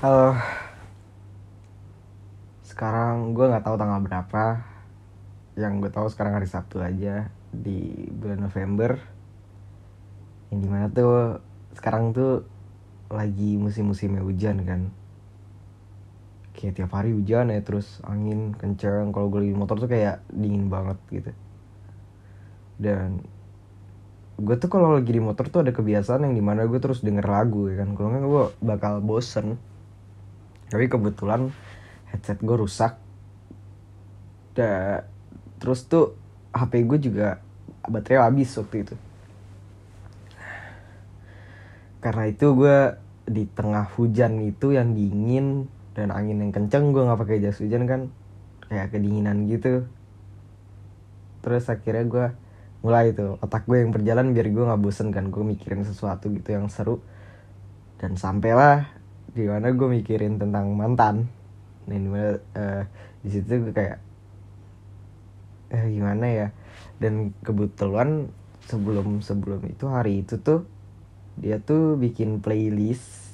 Halo. Sekarang gue nggak tahu tanggal berapa. Yang gue tahu sekarang hari Sabtu aja di bulan November. Yang di mana tuh sekarang tuh lagi musim-musimnya hujan kan. Kayak tiap hari hujan ya terus angin kenceng. Kalau gue lagi di motor tuh kayak dingin banget gitu. Dan gue tuh kalau lagi di motor tuh ada kebiasaan yang di mana gue terus denger lagu ya kan kalau nggak gue bakal bosen tapi kebetulan headset gue rusak. Da terus tuh HP gue juga baterai habis waktu itu. Karena itu gue di tengah hujan itu yang dingin dan angin yang kenceng gue nggak pakai jas hujan kan. Kayak kedinginan gitu. Terus akhirnya gue mulai itu otak gue yang berjalan biar gue nggak bosen kan. Gue mikirin sesuatu gitu yang seru. Dan sampailah di mana gue mikirin tentang mantan. Dan di mana uh, di situ gue kayak eh, gimana ya? Dan kebetulan sebelum sebelum itu hari itu tuh dia tuh bikin playlist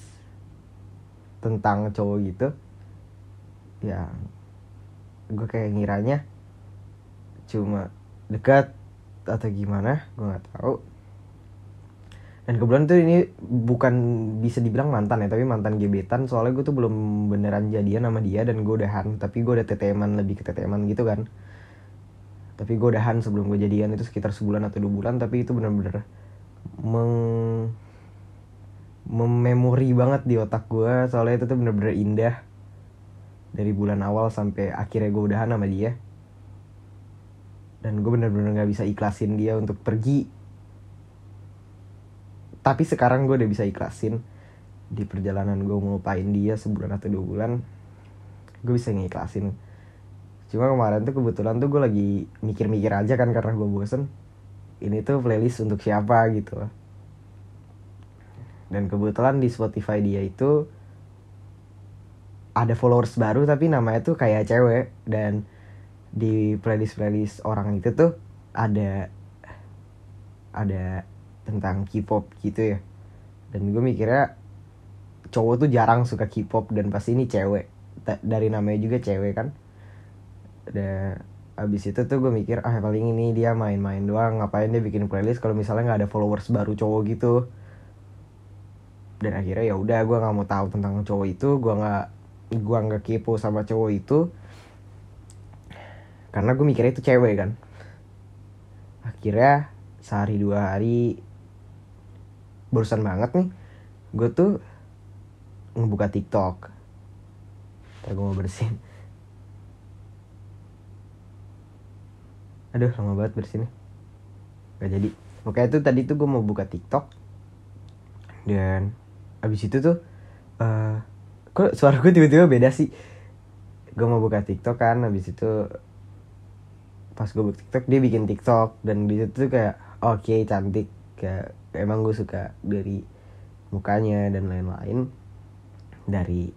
tentang cowok gitu. Ya gue kayak ngiranya cuma dekat atau gimana gue nggak tahu dan kebetulan tuh ini bukan bisa dibilang mantan ya tapi mantan gebetan. Soalnya gue tuh belum beneran jadian sama dia dan gue udahan. Tapi gue udah teteman lebih ke teteman gitu kan. Tapi gue udahan sebelum gue jadian itu sekitar sebulan atau dua bulan. Tapi itu bener-bener meng mememori banget di otak gue soalnya itu tuh bener-bener indah. Dari bulan awal sampai akhirnya gue udahan sama dia. Dan gue bener-bener gak bisa ikhlasin dia untuk pergi tapi sekarang gue udah bisa ikhlasin. Di perjalanan gue ngelupain dia sebulan atau dua bulan gue bisa ngikhlasin cuma kemarin tuh kebetulan tuh gue lagi mikir-mikir aja kan karena gue bosen. Ini tuh playlist untuk siapa gitu. Dan kebetulan di Spotify dia itu ada followers baru tapi namanya tuh kayak cewek. Dan di playlist playlist orang itu tuh ada ada tentang K-pop gitu ya. Dan gue mikirnya cowok tuh jarang suka K-pop dan pasti ini cewek. Dari namanya juga cewek kan. Dan abis itu tuh gue mikir ah paling ini dia main-main doang ngapain dia bikin playlist kalau misalnya nggak ada followers baru cowok gitu. Dan akhirnya ya udah gue nggak mau tahu tentang cowok itu gue nggak gue nggak kepo sama cowok itu. Karena gue mikirnya itu cewek kan. Akhirnya sehari dua hari barusan banget nih gue tuh ngebuka TikTok. Ntar gue mau bersihin. Aduh lama banget bersihinnya. Gak jadi. Oke itu tadi tuh gue mau buka TikTok. Dan Abis itu tuh uh, Kok suara gue tiba-tiba beda sih? Gue mau buka TikTok kan Abis itu Pas gue buka TikTok dia bikin TikTok. Dan di situ tuh kayak Oke okay, cantik. Kayak emang gue suka dari mukanya dan lain-lain. Dari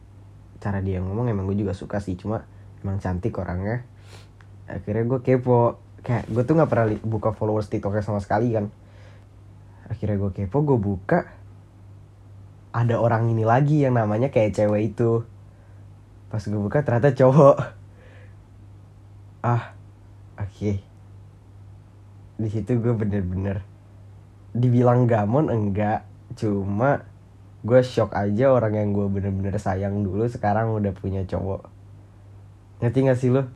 cara dia ngomong emang gue juga suka sih cuma emang cantik orangnya. Akhirnya gue kepo. Kayak gue tuh nggak pernah buka followers tiktoknya sama sekali kan. Akhirnya gue kepo gue buka. Ada orang ini lagi yang namanya kayak cewek itu. Pas gue buka ternyata cowok. Ah oke. Okay. di situ gue bener-bener dibilang gamon enggak. Cuma gue shock aja orang yang gue bener-bener sayang dulu sekarang udah punya cowok. Ngerti gak sih lo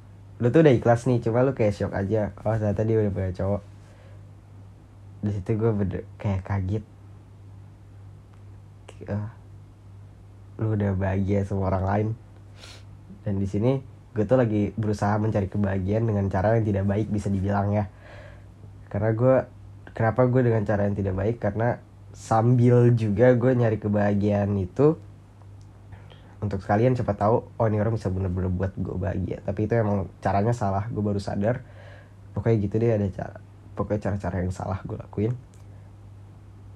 lo tuh udah ikhlas nih cuma lo kayak shock aja. Oh ternyata dia udah punya cowok. Di situ gue bener kayak kaget. Uh, lo udah bahagia sama orang lain. Dan di sini gue tuh lagi berusaha mencari kebahagiaan dengan cara yang tidak baik bisa dibilang ya. Karena gue kenapa gue dengan cara yang tidak baik? Karena sambil juga gue nyari kebahagiaan itu untuk sekalian siapa tahu oh ini orang bisa bener-bener buat gue bahagia. Tapi itu emang caranya salah gue baru sadar. Pokoknya gitu deh ada cara pokoknya cara-cara yang salah gue lakuin.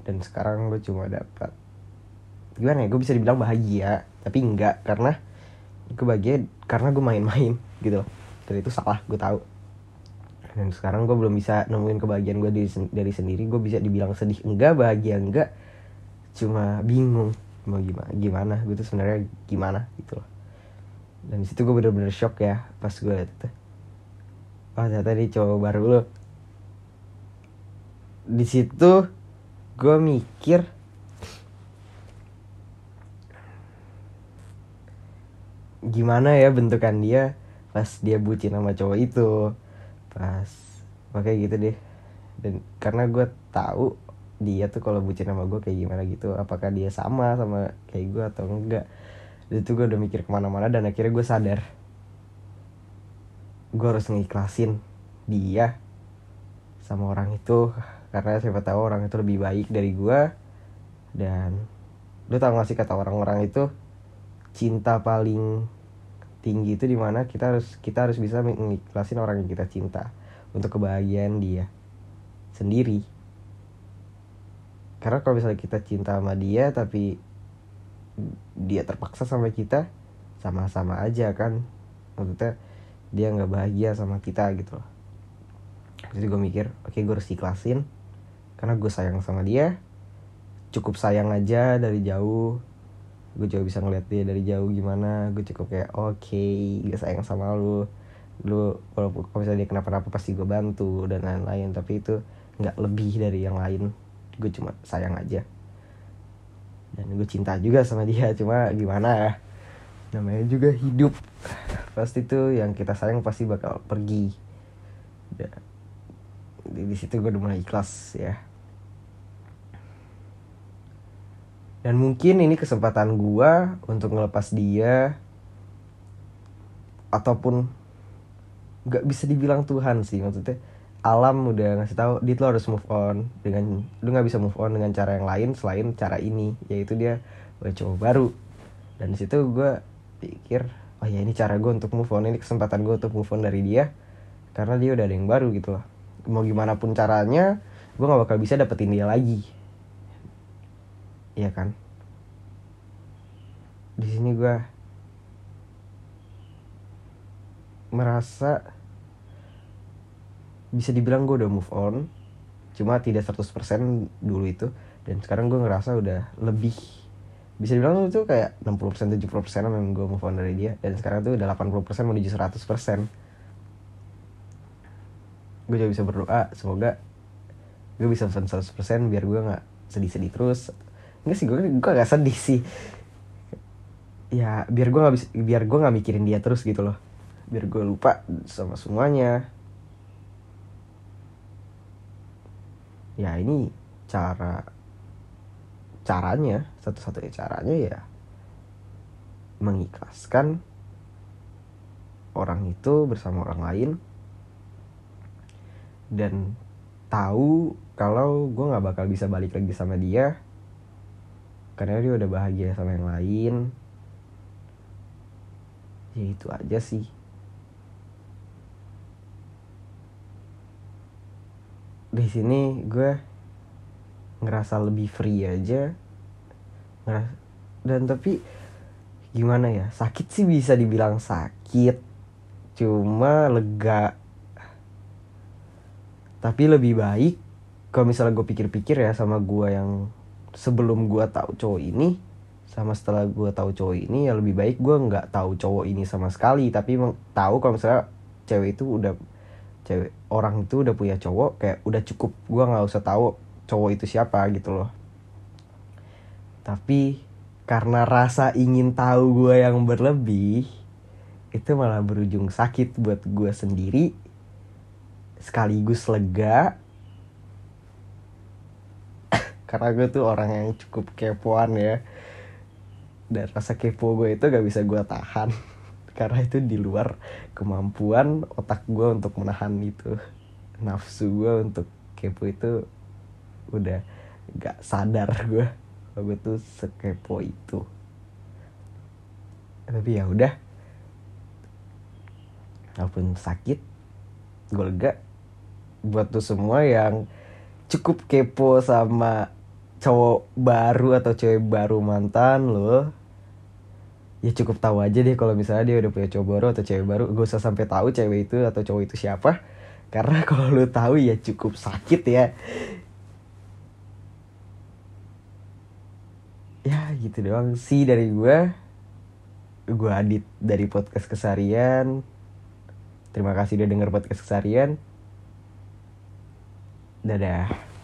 Dan sekarang gue cuma dapat gimana ya gue bisa dibilang bahagia tapi enggak karena gue bahagia karena gue main-main gitu loh. Dan itu salah gue tahu dan sekarang gue belum bisa nemuin kebahagiaan gue dari, dari sendiri. Gue bisa dibilang sedih enggak bahagia enggak. Cuma bingung mau gimana gimana. Gue tuh sebenarnya gimana gitu loh. Dan di situ gue bener-bener shock ya pas gue liat itu. Oh ternyata dia cowok baru lo di situ gue mikir gimana ya bentukan dia pas dia bucin sama cowok itu pas. Pakai gitu deh. Dan karena gue tahu dia tuh kalau bucin sama gue kayak gimana gitu apakah dia sama sama kayak gue atau enggak. Itu gue udah mikir ke mana-mana dan akhirnya gue sadar. Gue harus ngiklasin dia sama orang itu karena siapa tahu orang itu lebih baik dari gue dan lu tau gak sih kata orang-orang itu cinta paling tinggi itu di mana kita harus kita harus bisa mengiklasin orang yang kita cinta untuk kebahagiaan dia sendiri. Karena kalau misalnya kita cinta sama dia tapi dia terpaksa sama kita sama-sama aja kan. Maksudnya dia nggak bahagia sama kita gitu loh. Jadi gue mikir oke okay, gue harus ikhlasin. Karena gue sayang sama dia cukup sayang aja dari jauh gue juga bisa ngeliat dia dari jauh gimana. Gue cukup kayak oke okay, gue sayang sama lu. Lu walaupun kalau misalnya dia kenapa-napa pasti gue bantu dan lain-lain. Tapi itu nggak lebih dari yang lain. Gue cuma sayang aja. Dan gue cinta juga sama dia cuma gimana? Ya namanya juga hidup. Pasti tuh yang kita sayang pasti bakal pergi. Di, di situ gue udah mulai ikhlas ya dan mungkin ini kesempatan gue untuk ngelepas dia ataupun nggak bisa dibilang Tuhan sih maksudnya alam udah ngasih tahu dit lo harus move on dengan lu nggak bisa move on dengan cara yang lain selain cara ini yaitu dia gue baru. Dan situ gue pikir oh ya ini cara gue untuk move on ini kesempatan gue untuk move on dari dia karena dia udah ada yang baru gitu loh. Mau gimana pun caranya gue nggak bakal bisa dapetin dia lagi Iya kan? Di sini gue merasa bisa dibilang gue udah move on cuma tidak 100% dulu itu dan sekarang gue ngerasa udah lebih. Bisa dibilang itu kayak 60% 70% memang gue move on dari dia dan sekarang tuh udah 80% menuju 100% gue juga bisa berdoa semoga gue bisa pesan 100% biar gue nggak sedih-sedih terus Enggak sih gue gue gak sedih sih. Ya biar gue nggak biar gue nggak mikirin dia terus gitu loh. Biar gue lupa sama semuanya. Ya ini cara caranya satu-satunya caranya ya mengikhlaskan orang itu bersama orang lain dan tahu kalau gue nggak bakal bisa balik lagi sama dia karena dia udah bahagia sama yang lain. Ya itu aja sih. Di sini gue ngerasa lebih free aja. Dan tapi gimana ya sakit sih bisa dibilang sakit. Cuma lega. Tapi lebih baik kalau misalnya gue pikir-pikir ya sama gue yang sebelum gue tahu cowok ini sama setelah gue tahu cowok ini ya lebih baik gue nggak tahu cowok ini sama sekali. Tapi tahu kalau misalnya cewek itu udah cewek orang itu udah punya cowok kayak udah cukup. Gue nggak usah tahu cowok itu siapa gitu loh. Tapi karena rasa ingin tahu gue yang berlebih itu malah berujung sakit buat gue sendiri sekaligus lega karena gue tuh orang yang cukup kepoan ya. Dan rasa kepo gue itu gak bisa gue tahan. Karena itu di luar kemampuan otak gue untuk menahan itu. Nafsu gue untuk kepo itu udah gak sadar gue kalau gue tuh sekepo itu. Tapi ya udah. Walaupun sakit gue lega. Buat tuh semua yang cukup kepo sama cowok baru atau cewek baru mantan lo ya cukup tahu aja deh kalau misalnya dia udah punya cowok baru atau cewek baru. Gue usah sampai tahu cewek itu atau cowok itu siapa. Karena kalau lo tahu ya cukup sakit ya. Ya gitu doang sih dari gue gue adit dari podcast kesarian. Terima kasih udah denger podcast kesarian. Dadah